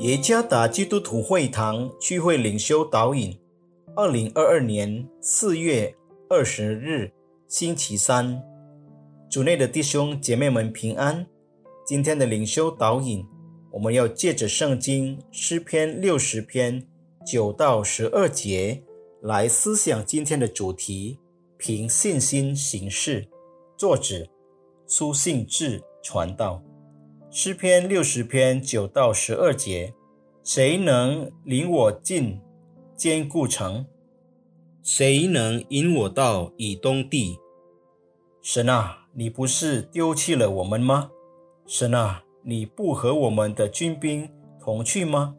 耶加达基督徒会堂聚会领袖导引，二零二二年四月二十日，星期三，主内的弟兄姐妹们平安。今天的领袖导引，我们要借着圣经诗篇六十篇九到十二节来思想今天的主题：凭信心行事。作者苏信志传道。诗篇六十篇九到十二节，谁能领我进坚固城？谁能引我到以东地？神啊，你不是丢弃了我们吗？神啊，你不和我们的军兵同去吗？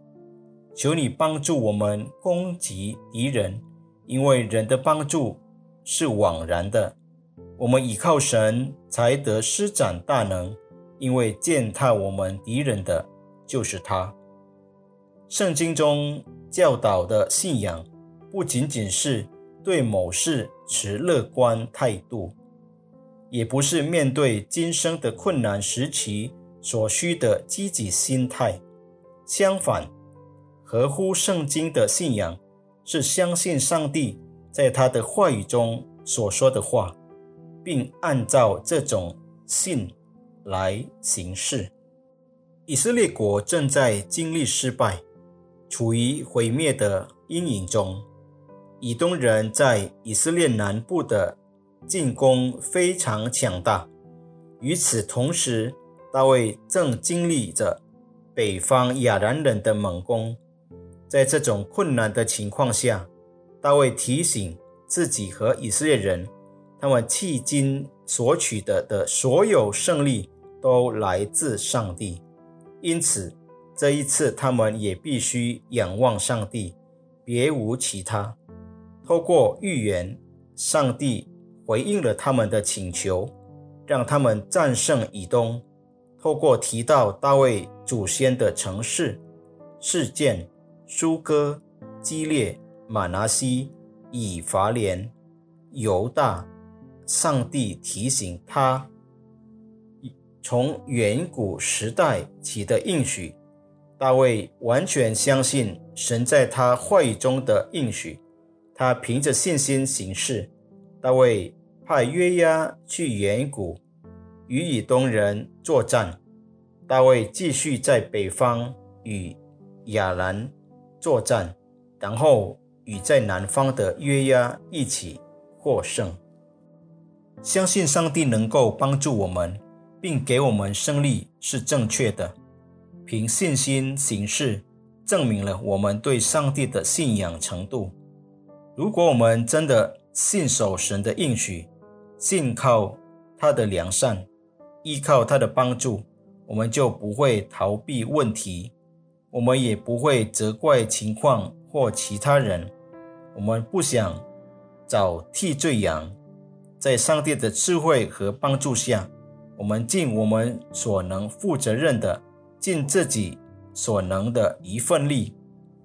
求你帮助我们攻击敌人，因为人的帮助是枉然的。我们倚靠神，才得施展大能。因为践踏我们敌人的就是他。圣经中教导的信仰，不仅仅是对某事持乐观态度，也不是面对今生的困难时期所需的积极心态。相反，合乎圣经的信仰，是相信上帝在他的话语中所说的话，并按照这种信。来行事。以色列国正在经历失败，处于毁灭的阴影中。以东人在以色列南部的进攻非常强大。与此同时，大卫正经历着北方亚兰人的猛攻。在这种困难的情况下，大卫提醒自己和以色列人，他们迄今所取得的所有胜利。都来自上帝，因此这一次他们也必须仰望上帝，别无其他。透过预言，上帝回应了他们的请求，让他们战胜以东。透过提到大卫祖先的城市、事件、苏哥、基列、马拿西、以法莲、犹大，上帝提醒他。从远古时代起的应许，大卫完全相信神在他话语中的应许。他凭着信心行事。大卫派约押去远古与以东人作战。大卫继续在北方与亚兰作战，然后与在南方的约押一起获胜。相信上帝能够帮助我们。并给我们胜利是正确的。凭信心行事，证明了我们对上帝的信仰程度。如果我们真的信守神的应许，信靠他的良善，依靠他的帮助，我们就不会逃避问题，我们也不会责怪情况或其他人。我们不想找替罪羊，在上帝的智慧和帮助下。我们尽我们所能负责任的，尽自己所能的一份力，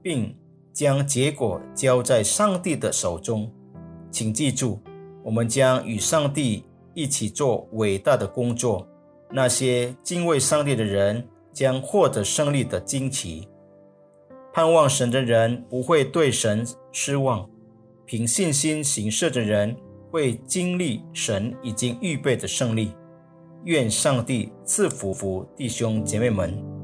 并将结果交在上帝的手中。请记住，我们将与上帝一起做伟大的工作。那些敬畏上帝的人将获得胜利的惊奇。盼望神的人不会对神失望。凭信心行事的人会经历神已经预备的胜利。愿上帝赐福福弟兄姐妹们。